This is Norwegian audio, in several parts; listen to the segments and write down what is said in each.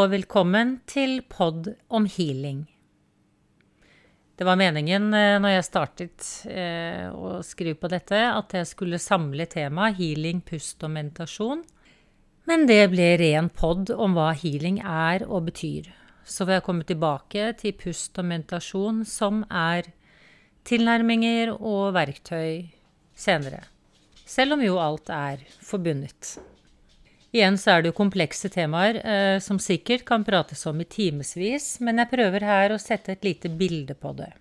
og velkommen til pod om healing. Det var meningen eh, når jeg startet eh, å skrive på dette, at jeg skulle samle temaet healing, pust og meditasjon. Men det ble ren pod om hva healing er og betyr. Så får jeg komme tilbake til pust og meditasjon, som er tilnærminger og verktøy senere. Selv om jo alt er forbundet. Igjen så er det jo komplekse temaer eh, som sikkert kan prates om i timevis, men jeg prøver her å sette et lite bilde på det.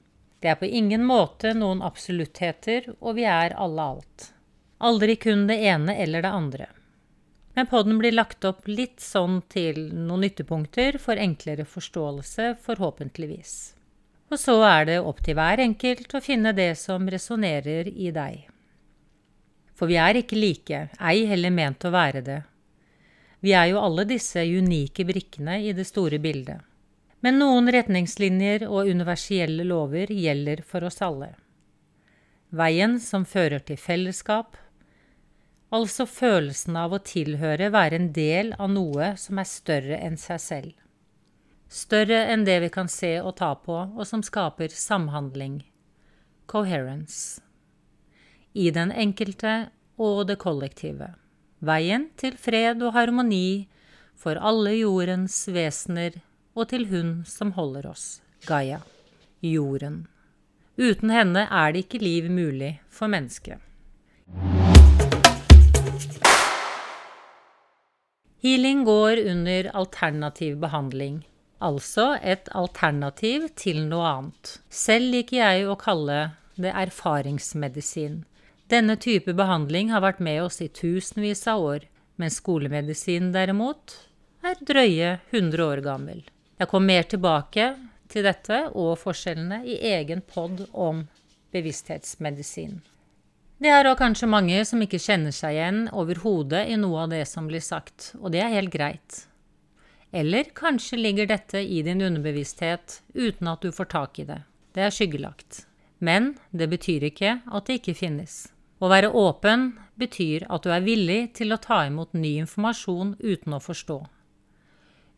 Det er på ingen måte noen absoluttheter, og vi er alle alt. Aldri kun det ene eller det andre. Men podden blir lagt opp litt sånn til noen nyttepunkter for enklere forståelse, forhåpentligvis. Og så er det opp til hver enkelt å finne det som resonnerer i deg. For vi er ikke like, ei heller ment å være det, vi er jo alle disse unike brikkene i det store bildet. Men noen retningslinjer og universielle lover gjelder for oss alle. Veien som fører til fellesskap, altså følelsen av å tilhøre, være en del av noe som er større enn seg selv. Større enn det vi kan se og ta på, og som skaper samhandling, coherence, i den enkelte og det kollektive. Veien til fred og harmoni for alle jordens vesener og til hun som holder oss, Gaia, jorden. Uten henne er det ikke liv mulig for mennesket. Healing går under alternativ behandling, altså et alternativ til noe annet. Selv liker jeg å kalle det erfaringsmedisin. Denne type behandling har vært med oss i tusenvis av år, mens skolemedisin derimot er drøye 100 år gammel. Jeg kom mer tilbake til dette og forskjellene i egen pod om bevissthetsmedisin. Det er også kanskje mange som ikke kjenner seg igjen overhodet i noe av det som blir sagt, og det er helt greit. Eller kanskje ligger dette i din underbevissthet uten at du får tak i det. Det er skyggelagt. Men det betyr ikke at det ikke finnes. Å være åpen betyr at du er villig til å ta imot ny informasjon uten å forstå.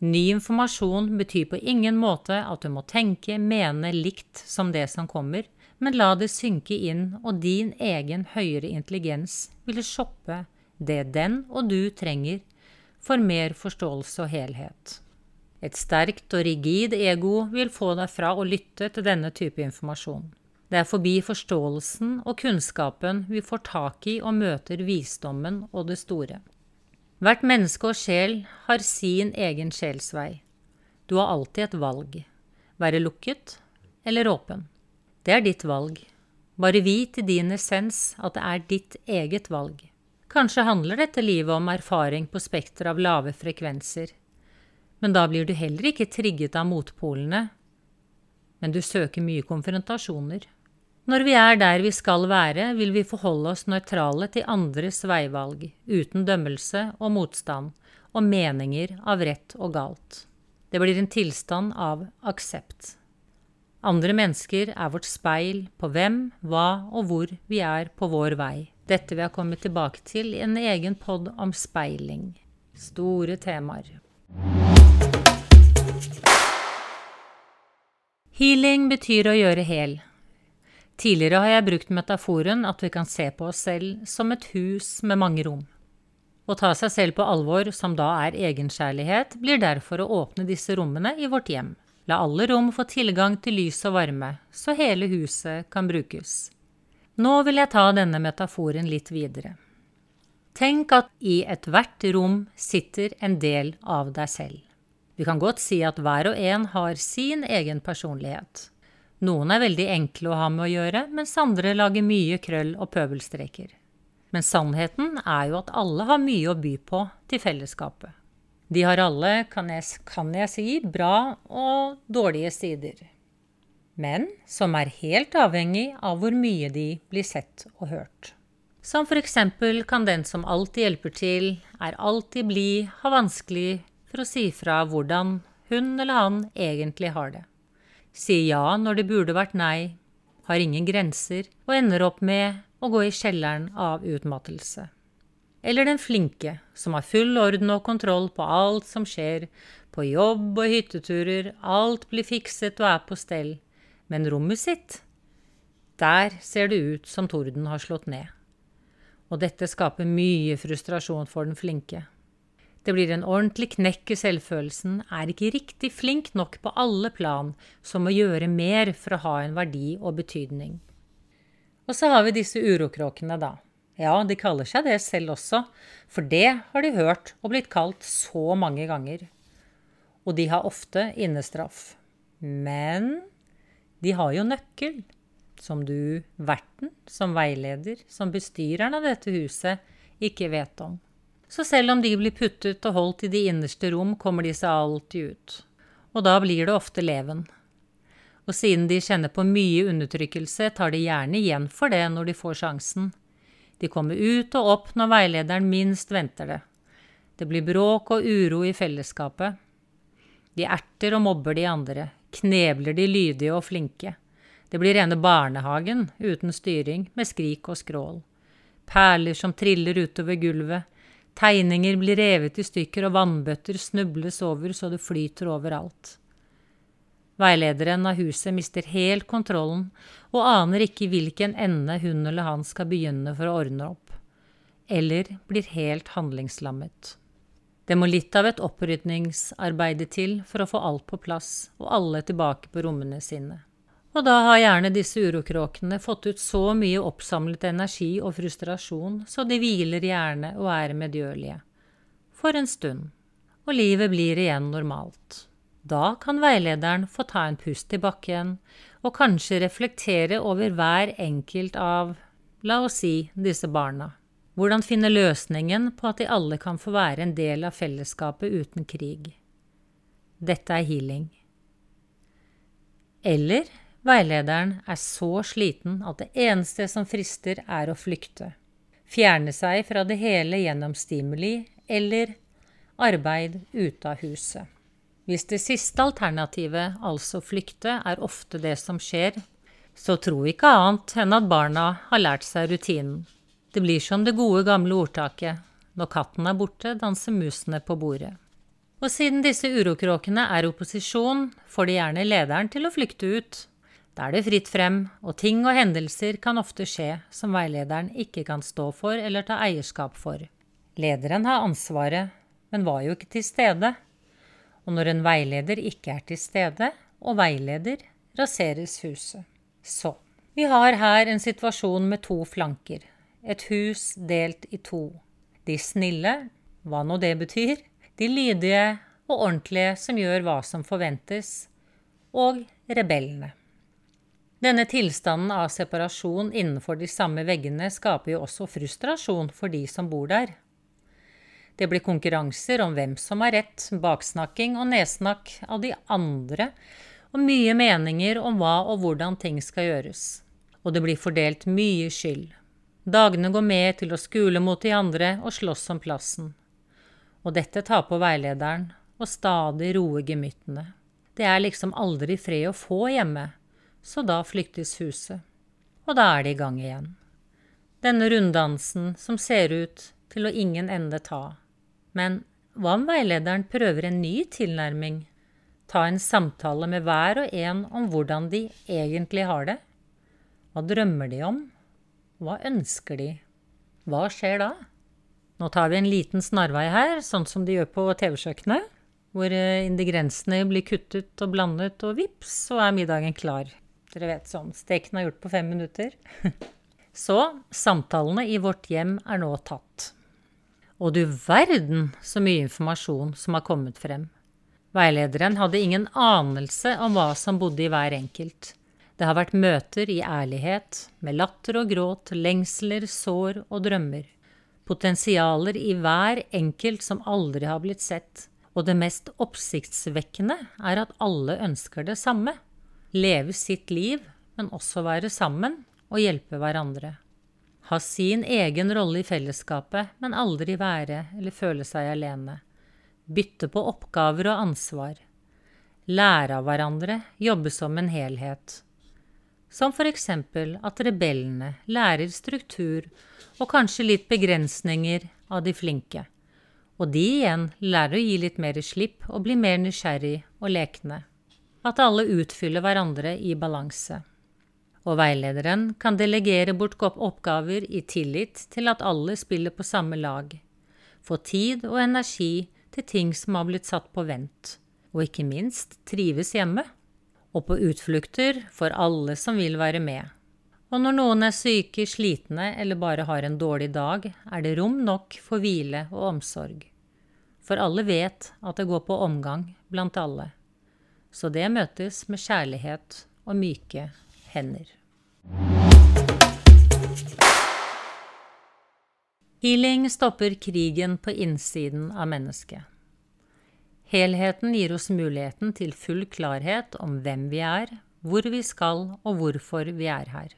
Ny informasjon betyr på ingen måte at du må tenke, mene likt som det som kommer, men la det synke inn, og din egen høyere intelligens vil shoppe det den og du trenger for mer forståelse og helhet. Et sterkt og rigid ego vil få deg fra å lytte til denne type informasjon. Det er forbi forståelsen og kunnskapen vi får tak i og møter visdommen og det store. Hvert menneske og sjel har sin egen sjelsvei. Du har alltid et valg. Være lukket eller åpen. Det er ditt valg. Bare vit i din essens at det er ditt eget valg. Kanskje handler dette livet om erfaring på spekter av lave frekvenser. Men da blir du heller ikke trigget av motpolene, men du søker mye konfrontasjoner. Når vi er der vi skal være, vil vi forholde oss nøytrale til andres veivalg, uten dømmelse og motstand, og meninger av rett og galt. Det blir en tilstand av aksept. Andre mennesker er vårt speil på hvem, hva og hvor vi er på vår vei. Dette vil jeg komme tilbake til i en egen pod om speiling. Store temaer. Healing betyr å gjøre hel. Tidligere har jeg brukt metaforen at vi kan se på oss selv som et hus med mange rom. Å ta seg selv på alvor, som da er egenkjærlighet, blir derfor å åpne disse rommene i vårt hjem. La alle rom få tilgang til lys og varme, så hele huset kan brukes. Nå vil jeg ta denne metaforen litt videre. Tenk at i ethvert rom sitter en del av deg selv. Vi kan godt si at hver og en har sin egen personlighet. Noen er veldig enkle å ha med å gjøre, mens andre lager mye krøll og pøbelstreker. Men sannheten er jo at alle har mye å by på til fellesskapet. De har alle, kan jeg, kan jeg si, bra og dårlige sider. Men som er helt avhengig av hvor mye de blir sett og hørt. Som for eksempel kan den som alltid hjelper til, er alltid blid, ha vanskelig for å si fra hvordan hun eller han egentlig har det sier ja når det burde vært nei, har ingen grenser og ender opp med å gå i kjelleren av utmattelse. Eller den flinke, som har full orden og kontroll på alt som skjer, på jobb og hytteturer, alt blir fikset og er på stell, men rommet sitt, der ser det ut som torden har slått ned. Og dette skaper mye frustrasjon for den flinke. Det blir en ordentlig knekk i selvfølelsen, er ikke riktig flink nok på alle plan, som må gjøre mer for å ha en verdi og betydning. Og så har vi disse urokråkene, da. Ja, de kaller seg det selv også, for det har de hørt og blitt kalt så mange ganger. Og de har ofte innestraff. Men de har jo nøkkel, som du, verten, som veileder, som bestyreren av dette huset, ikke vet om. Så selv om de blir puttet og holdt i de innerste rom, kommer de seg alltid ut. Og da blir det ofte leven. Og siden de kjenner på mye undertrykkelse, tar de gjerne igjen for det når de får sjansen. De kommer ut og opp når veilederen minst venter det. Det blir bråk og uro i fellesskapet. De erter og mobber de andre, knebler de lydige og flinke. Det blir rene barnehagen uten styring, med skrik og skrål. Perler som triller utover gulvet, tegninger blir revet i stykker og vannbøtter snubles over så det flyter overalt. Veilederen av huset mister helt kontrollen og aner ikke hvilken ende hun eller han skal begynne for å ordne opp, eller blir helt handlingslammet. Det må litt av et opprydningsarbeide til for å få alt på plass og alle tilbake på rommene sine. Og da har gjerne disse urokråkene fått ut så mye oppsamlet energi og frustrasjon, så de hviler gjerne og er medgjørlige. For en stund. Og livet blir igjen normalt. Da kan veilederen få ta en pust i bakken, og kanskje reflektere over hver enkelt av, la oss si, disse barna. Hvordan finne løsningen på at de alle kan få være en del av fellesskapet uten krig. Dette er healing. Eller veilederen er så sliten at det eneste som frister, er å flykte. Fjerne seg fra det hele gjennom stimuli eller arbeid ute av huset. Hvis det siste alternativet, altså flykte, er ofte det som skjer, så tro ikke annet enn at barna har lært seg rutinen. Det blir som det gode, gamle ordtaket når katten er borte, danser musene på bordet. Og siden disse urokråkene er opposisjon, får de gjerne lederen til å flykte ut. Da er det fritt frem, og ting og hendelser kan ofte skje som veilederen ikke kan stå for eller ta eierskap for. Lederen har ansvaret, men var jo ikke til stede. Og når en veileder ikke er til stede, og veileder, raseres huset. Så vi har her en situasjon med to flanker. Et hus delt i to. De snille, hva nå det betyr, de lydige og ordentlige som gjør hva som forventes, og rebellene. Denne tilstanden av separasjon innenfor de samme veggene skaper jo også frustrasjon for de som bor der. Det blir konkurranser om hvem som har rett, baksnakking og nedsnakk av de andre, og mye meninger om hva og hvordan ting skal gjøres. Og det blir fordelt mye skyld. Dagene går med til å skule mot de andre og slåss om plassen. Og dette tar på veilederen og stadig roer gemyttene. Det er liksom aldri fred å få hjemme, så da flyktes huset. Og da er det i gang igjen. Denne runddansen som ser ut til å ingen ende ta. Men hva om veilederen prøver en ny tilnærming? Ta en samtale med hver og en om hvordan de egentlig har det? Hva drømmer de om? Hva ønsker de? Hva skjer da? Nå tar vi en liten snarvei her, sånn som de gjør på TV-kjøkkenet. Hvor eh, ingrediensene blir kuttet og blandet, og vips, så er middagen klar. Dere vet sånn, steken er gjort på fem minutter. så samtalene i vårt hjem er nå tatt. Og du verden så mye informasjon som har kommet frem. Veilederen hadde ingen anelse om hva som bodde i hver enkelt. Det har vært møter i ærlighet, med latter og gråt, lengsler, sår og drømmer. Potensialer i hver enkelt som aldri har blitt sett. Og det mest oppsiktsvekkende er at alle ønsker det samme. Leve sitt liv, men også være sammen og hjelpe hverandre ha sin egen rolle i fellesskapet, men aldri være eller føle seg alene. Bytte på oppgaver og ansvar. Lære av hverandre, jobbe som en helhet. Som for eksempel at rebellene lærer struktur og kanskje litt begrensninger av de flinke, og de igjen lærer å gi litt mer slipp og bli mer nysgjerrig og lekne. At alle utfyller hverandre i balanse. Og veilederen kan delegere bort oppgaver i tillit til at alle spiller på samme lag. Få tid og energi til ting som har blitt satt på vent, og ikke minst trives hjemme. Og på utflukter for alle som vil være med. Og når noen er syke, slitne eller bare har en dårlig dag, er det rom nok for hvile og omsorg. For alle vet at det går på omgang blant alle. Så det møtes med kjærlighet og myke hender. Healing stopper krigen på innsiden av mennesket. Helheten gir oss muligheten til full klarhet om hvem vi er, hvor vi skal og hvorfor vi er her.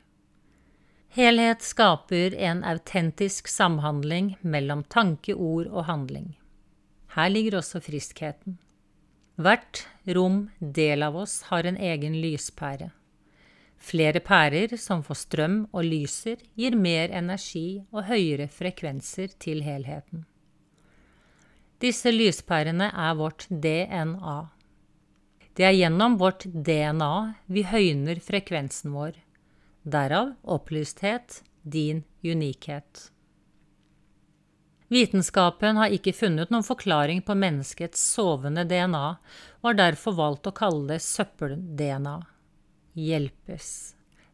Helhet skaper en autentisk samhandling mellom tanke, ord og handling. Her ligger også friskheten. Hvert rom, del av oss, har en egen lyspære. Flere pærer som får strøm og lyser, gir mer energi og høyere frekvenser til helheten. Disse lyspærene er vårt DNA. Det er gjennom vårt DNA vi høyner frekvensen vår. Derav opplysthet, din unikhet. Vitenskapen har ikke funnet noen forklaring på menneskets sovende DNA, og har derfor valgt å kalle det søppel-DNA hjelpes.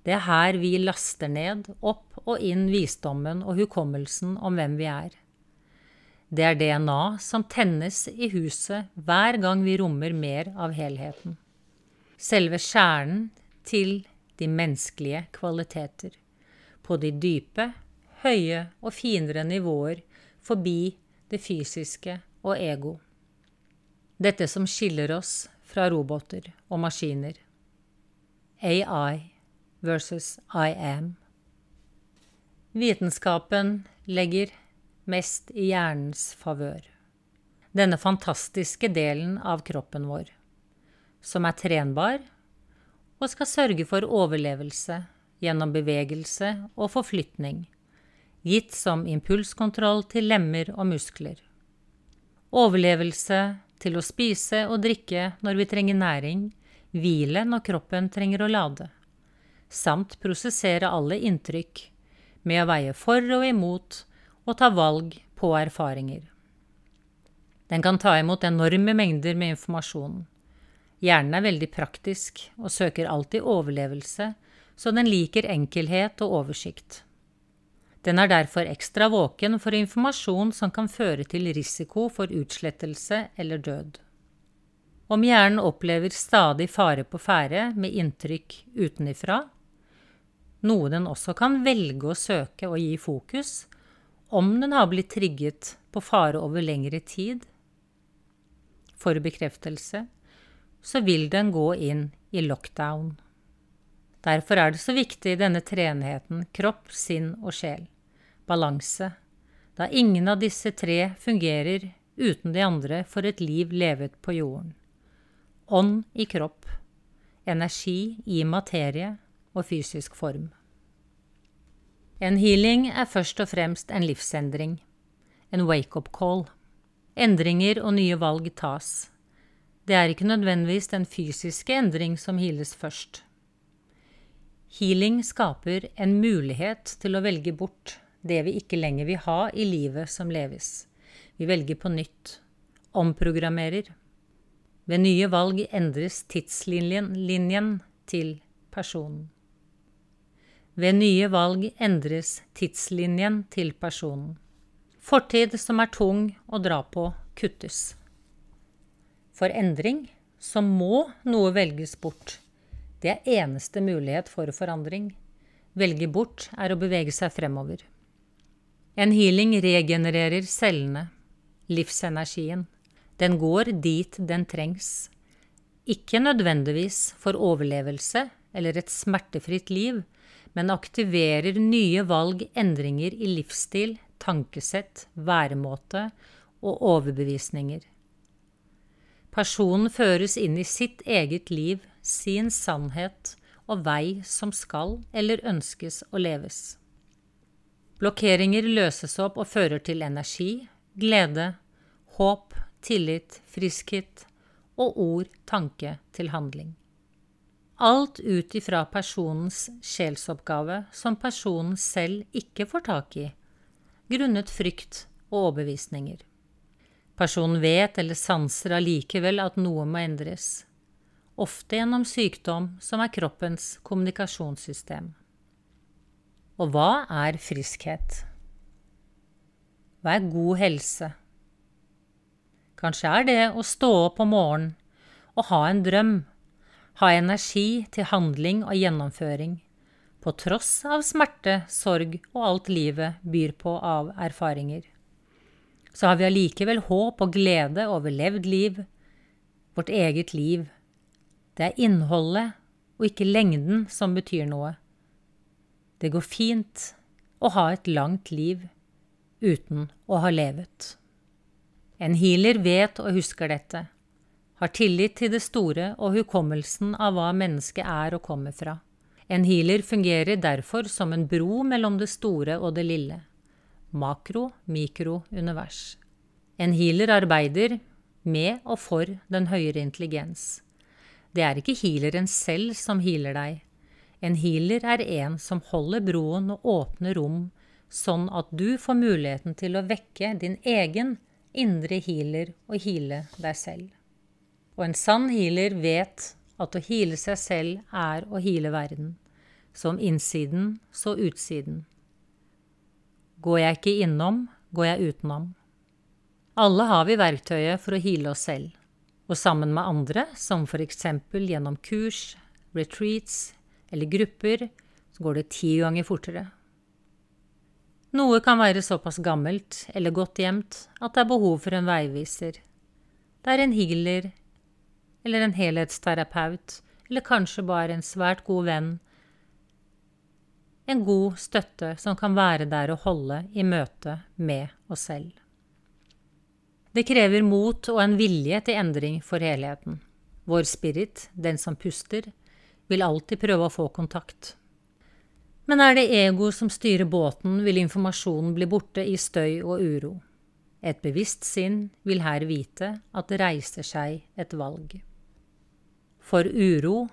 Det er her vi laster ned, opp og inn visdommen og hukommelsen om hvem vi er. Det er DNA som tennes i huset hver gang vi rommer mer av helheten. Selve kjernen til de menneskelige kvaliteter. På de dype, høye og finere nivåer forbi det fysiske og ego. Dette som skiller oss fra roboter og maskiner. AI versus I am. Vitenskapen legger mest i hjernens favør. Denne fantastiske delen av kroppen vår, som er trenbar og skal sørge for overlevelse gjennom bevegelse og forflytning, gitt som impulskontroll til lemmer og muskler. Overlevelse til å spise og drikke når vi trenger næring, hvile når kroppen trenger å lade, samt prosessere alle inntrykk med å veie for og imot og ta valg på erfaringer. Den kan ta imot enorme mengder med informasjon. Hjernen er veldig praktisk og søker alltid overlevelse, så den liker enkelhet og oversikt. Den er derfor ekstra våken for informasjon som kan føre til risiko for utslettelse eller død. Om hjernen opplever stadig fare på ferde med inntrykk utenifra, noe den også kan velge å søke og gi fokus, om den har blitt trigget på fare over lengre tid, for bekreftelse, så vil den gå inn i lockdown. Derfor er det så viktig i denne treenheten kropp, sinn og sjel, balanse, da ingen av disse tre fungerer uten de andre for et liv levet på jorden ånd i kropp, energi i materie og fysisk form. En healing er først og fremst en livsendring, en wake-up call. Endringer og nye valg tas. Det er ikke nødvendigvis den fysiske endring som heales først. Healing skaper en mulighet til å velge bort det vi ikke lenger vil ha i livet som leves. Vi velger på nytt, omprogrammerer. Ved nye valg endres tidslinjen til personen. Ved nye valg endres tidslinjen til personen. Fortid som er tung å dra på, kuttes. For endring så må noe velges bort. Det er eneste mulighet for forandring. Velge bort er å bevege seg fremover. En healing regenererer cellene, livsenergien. Den går dit den trengs. Ikke nødvendigvis for overlevelse eller et smertefritt liv, men aktiverer nye valg, endringer i livsstil, tankesett, væremåte og overbevisninger. Personen føres inn i sitt eget liv, sin sannhet og vei som skal eller ønskes å leves. Blokkeringer løses opp og fører til energi, glede, håp, tillit, friskhet og ord, tanke til handling. Alt ut ifra personens sjelsoppgave som personen selv ikke får tak i, grunnet frykt og overbevisninger. Personen vet eller sanser allikevel at noe må endres, ofte gjennom sykdom som er kroppens kommunikasjonssystem. Og hva er friskhet? Hva er god helse? Kanskje er det å stå opp om morgenen og ha en drøm, ha energi til handling og gjennomføring, på tross av smerte, sorg og alt livet byr på av erfaringer. Så har vi allikevel håp og glede over levd liv, vårt eget liv. Det er innholdet og ikke lengden som betyr noe. Det går fint å ha et langt liv uten å ha levet. En healer vet og husker dette, har tillit til det store og hukommelsen av hva mennesket er og kommer fra. En healer fungerer derfor som en bro mellom det store og det lille. Makro, mikro, univers. En healer arbeider med og for den høyere intelligens. Det er ikke healeren selv som healer deg. En healer er en som holder broen og åpner rom, sånn at du får muligheten til å vekke din egen indre healer og heale deg selv. Og en sann healer vet at å heale seg selv er å heale verden. Som innsiden, så utsiden. Går jeg ikke innom, går jeg utenom. Alle har vi verktøyet for å heale oss selv, og sammen med andre, som for eksempel gjennom kurs, retreats eller grupper, så går det ti ganger fortere. Noe kan være såpass gammelt eller godt gjemt at det er behov for en veiviser. Det er en healer eller en helhetsterapeut eller kanskje bare en svært god venn. En god støtte som kan være der og holde i møte med oss selv. Det krever mot og en vilje til endring for helheten. Vår spirit, den som puster, vil alltid prøve å få kontakt. Men er det ego som styrer båten, vil informasjonen bli borte i støy og uro. Et bevisst sinn vil her vite at det reiser seg et valg. For uro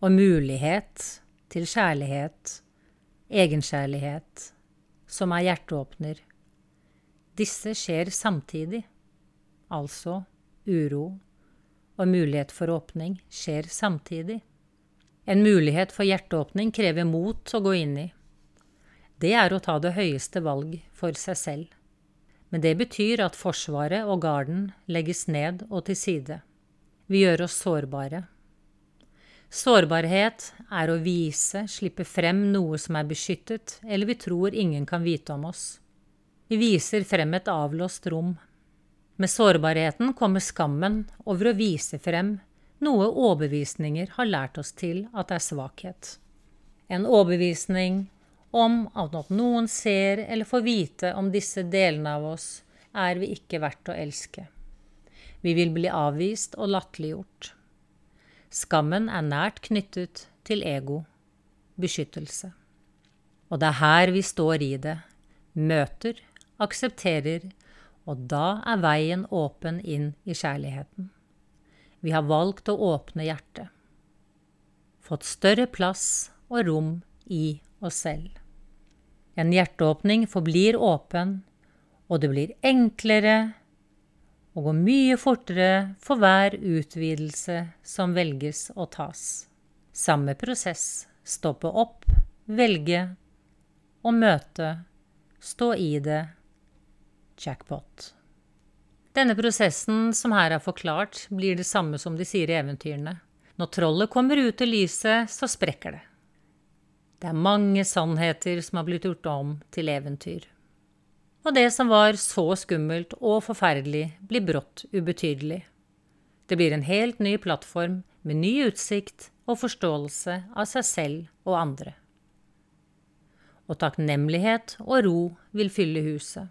og mulighet til kjærlighet, egenkjærlighet, som er hjerteåpner, disse skjer samtidig. Altså uro og mulighet for åpning skjer samtidig. En mulighet for hjerteåpning krever mot å gå inn i. Det er å ta det høyeste valg for seg selv. Men det betyr at Forsvaret og garden legges ned og til side. Vi gjør oss sårbare. Sårbarhet er å vise, slippe frem noe som er beskyttet, eller vi tror ingen kan vite om oss. Vi viser frem et avlåst rom. Med sårbarheten kommer skammen over å vise frem noe overbevisninger har lært oss til at er svakhet. En overbevisning om at noen ser eller får vite om disse delene av oss, er vi ikke verdt å elske. Vi vil bli avvist og latterliggjort. Skammen er nært knyttet til ego, beskyttelse. Og det er her vi står i det, møter, aksepterer, og da er veien åpen inn i kjærligheten. Vi har valgt å åpne hjertet. Fått større plass og rom i oss selv. En hjerteåpning forblir åpen, og det blir enklere og går mye fortere for hver utvidelse som velges å tas. Samme prosess. Stoppe opp, velge og møte. Stå i det. Jackpot. Denne prosessen som her er forklart, blir det samme som de sier i eventyrene. Når trollet kommer ut til lyset, så sprekker det. Det er mange sannheter som har blitt gjort om til eventyr. Og det som var så skummelt og forferdelig, blir brått ubetydelig. Det blir en helt ny plattform med ny utsikt og forståelse av seg selv og andre. Og takknemlighet og ro vil fylle huset.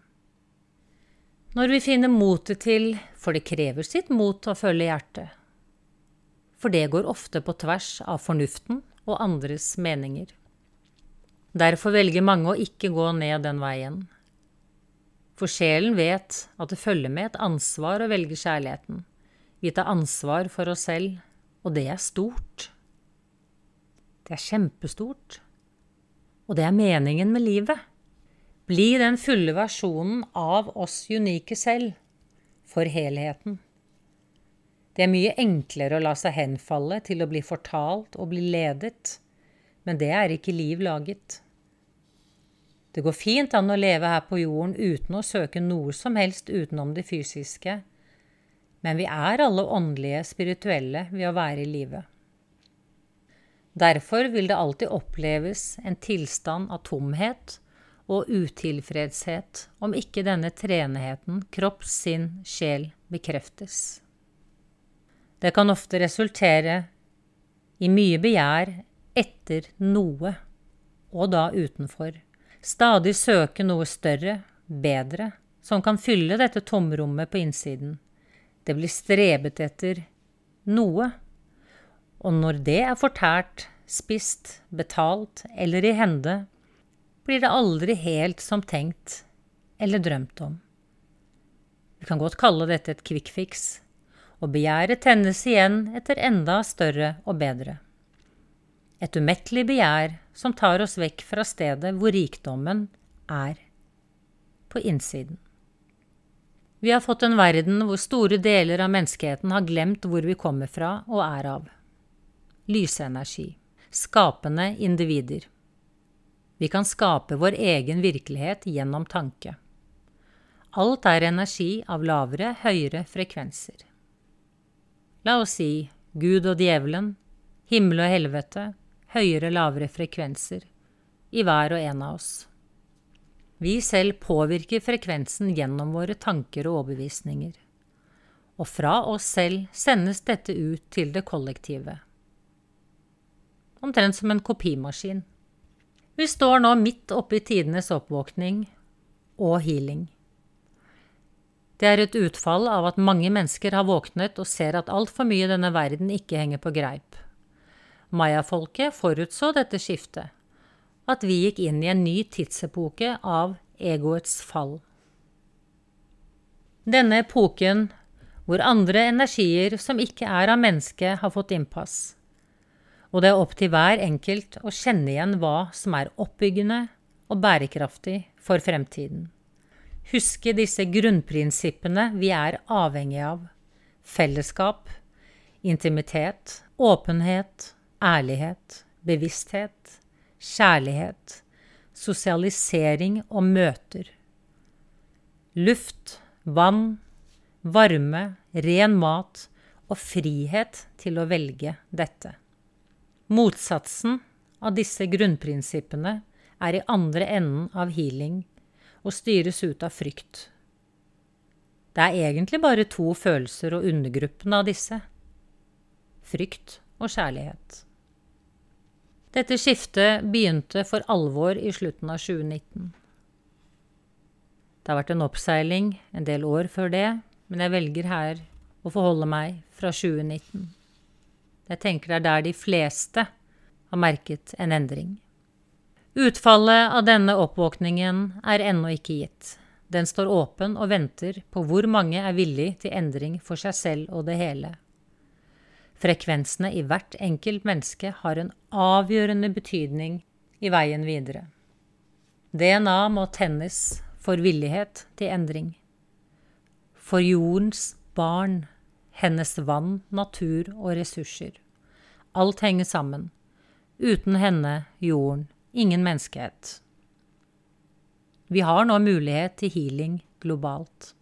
Når vi finner motet til, for det krever sitt mot å følge hjertet. For det går ofte på tvers av fornuften og andres meninger. Derfor velger mange å ikke gå ned den veien. For sjelen vet at det følger med et ansvar å velge kjærligheten. Vi tar ansvar for oss selv, og det er stort. Det er kjempestort. Og det er meningen med livet. Bli den fulle versjonen av oss unike selv, for helheten. Det er mye enklere å la seg henfalle til å bli fortalt og bli ledet, men det er ikke liv laget. Det går fint an å leve her på jorden uten å søke noe som helst utenom det fysiske, men vi er alle åndelige, spirituelle ved å være i live. Derfor vil det alltid oppleves en tilstand av tomhet og utilfredshet om ikke denne treenheten, kropp, sinn, sjel, bekreftes. Det kan ofte resultere i mye begjær etter noe, og da utenfor. Stadig søke noe større, bedre, som kan fylle dette tomrommet på innsiden. Det blir strebet etter noe. Og når det er fortært, spist, betalt eller i hende, blir det aldri helt som tenkt eller drømt om. Vi kan godt kalle dette et quick fix, og begjæret tennes igjen etter enda større og bedre. Et umettelig begjær som tar oss vekk fra stedet hvor rikdommen er, på innsiden. Vi har fått en verden hvor store deler av menneskeheten har glemt hvor vi kommer fra og er av. Lysenergi. Skapende individer. Vi kan skape vår egen virkelighet gjennom tanke. Alt er energi av lavere, høyere frekvenser. La oss si Gud og djevelen, himmel og helvete, høyere, lavere frekvenser, i hver og en av oss. Vi selv påvirker frekvensen gjennom våre tanker og overbevisninger. Og fra oss selv sendes dette ut til det kollektive. Omtrent som en kopimaskin. Vi står nå midt oppe i tidenes oppvåkning og healing. Det er et utfall av at mange mennesker har våknet og ser at altfor mye i denne verden ikke henger på greip. Mayafolket forutså dette skiftet at vi gikk inn i en ny tidsepoke av egoets fall. Denne epoken hvor andre energier som ikke er av mennesket, har fått innpass. Og det er opp til hver enkelt å kjenne igjen hva som er oppbyggende og bærekraftig for fremtiden. Huske disse grunnprinsippene vi er avhengig av. Fellesskap, intimitet, åpenhet, ærlighet, bevissthet, kjærlighet, sosialisering og møter. Luft, vann, varme, ren mat og frihet til å velge dette. Motsatsen av disse grunnprinsippene er i andre enden av healing og styres ut av frykt. Det er egentlig bare to følelser og undergruppene av disse frykt og kjærlighet. Dette skiftet begynte for alvor i slutten av 2019. Det har vært en oppseiling en del år før det, men jeg velger her å forholde meg fra 2019. Jeg tenker det er der de fleste har merket en endring. Utfallet av denne oppvåkningen er ennå ikke gitt. Den står åpen og venter på hvor mange er villig til endring for seg selv og det hele. Frekvensene i hvert enkelt menneske har en avgjørende betydning i veien videre. DNA må tennes for villighet til endring. For jordens barn, hennes vann, natur og ressurser. Alt henger sammen. Uten henne, jorden, ingen menneskehet. Vi har nå mulighet til healing globalt.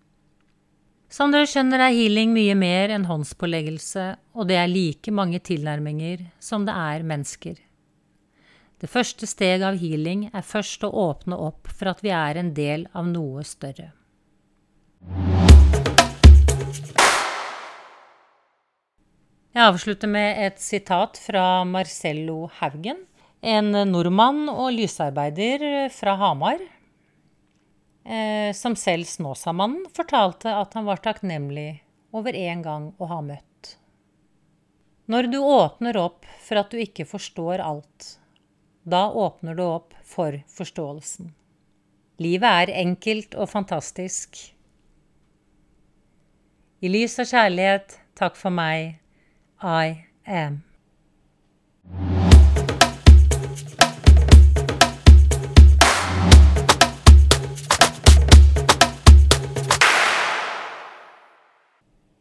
Som dere skjønner er healing mye mer enn håndspåleggelse, og det er like mange tilnærminger som det er mennesker. Det første steg av healing er først å åpne opp for at vi er en del av noe større. Jeg avslutter med et sitat fra Marcello Haugen, en nordmann og lysarbeider fra Hamar eh, som selv Snåsamannen fortalte at han var takknemlig over en gang å ha møtt. Når du åpner opp for at du ikke forstår alt, Da åpner du opp for forståelsen. Livet er enkelt og fantastisk. I lys og kjærlighet, takk for meg. I am.